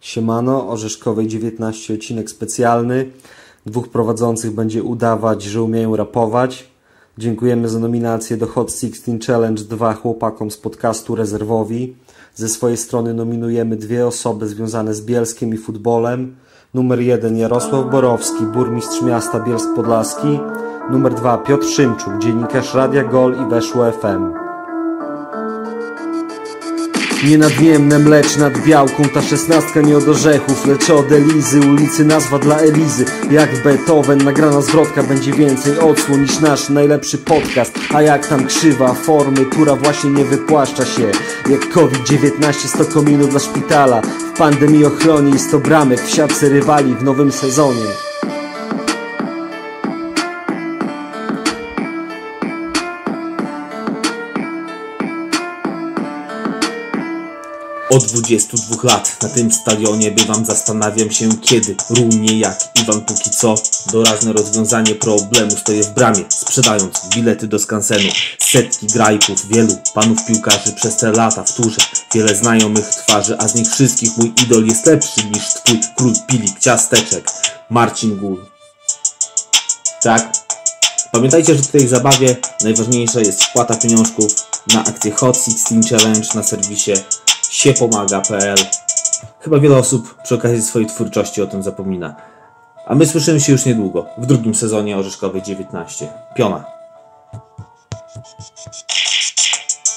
Siemano, Orzeszkowej 19 odcinek specjalny. Dwóch prowadzących będzie udawać, że umieją rapować. Dziękujemy za nominację do Hot 16 Challenge 2 chłopakom z podcastu Rezerwowi. Ze swojej strony nominujemy dwie osoby związane z Bielskiem i futbolem. Numer 1 Jarosław Borowski, burmistrz miasta Bielsk Podlaski. Numer 2 Piotr Szymczuk, dziennikarz Radia Gol i Weszło FM. Nienadmienne mlecz nad białką Ta szesnastka nie od orzechów, lecz od Elizy. Ulicy nazwa dla Elizy. Jak Beethoven, nagrana zwrotka Będzie więcej odsłon niż nasz najlepszy podcast. A jak tam krzywa formy, która właśnie nie wypłaszcza się. Jak COVID-19 100 kominu dla szpitala. W pandemii ochronie i 100 bramek W siatce rywali w nowym sezonie Od 22 lat na tym stadionie bywam, zastanawiam się kiedy, równie jak Iwan póki co doraźne rozwiązanie problemu stoję w bramie, sprzedając bilety do skansenu. Setki grajków, wielu panów piłkarzy przez te lata w turze, wiele znajomych twarzy, a z nich wszystkich mój idol jest lepszy niż twój król pilik ciasteczek, Marcin Gul. Tak? Pamiętajcie, że w tej zabawie najważniejsza jest wpłata pieniążków na akcję Hot 16 Challenge na serwisie siepomaga.pl Chyba wiele osób przy okazji swojej twórczości o tym zapomina. A my słyszymy się już niedługo, w drugim sezonie Orzeszkowej 19. Piona.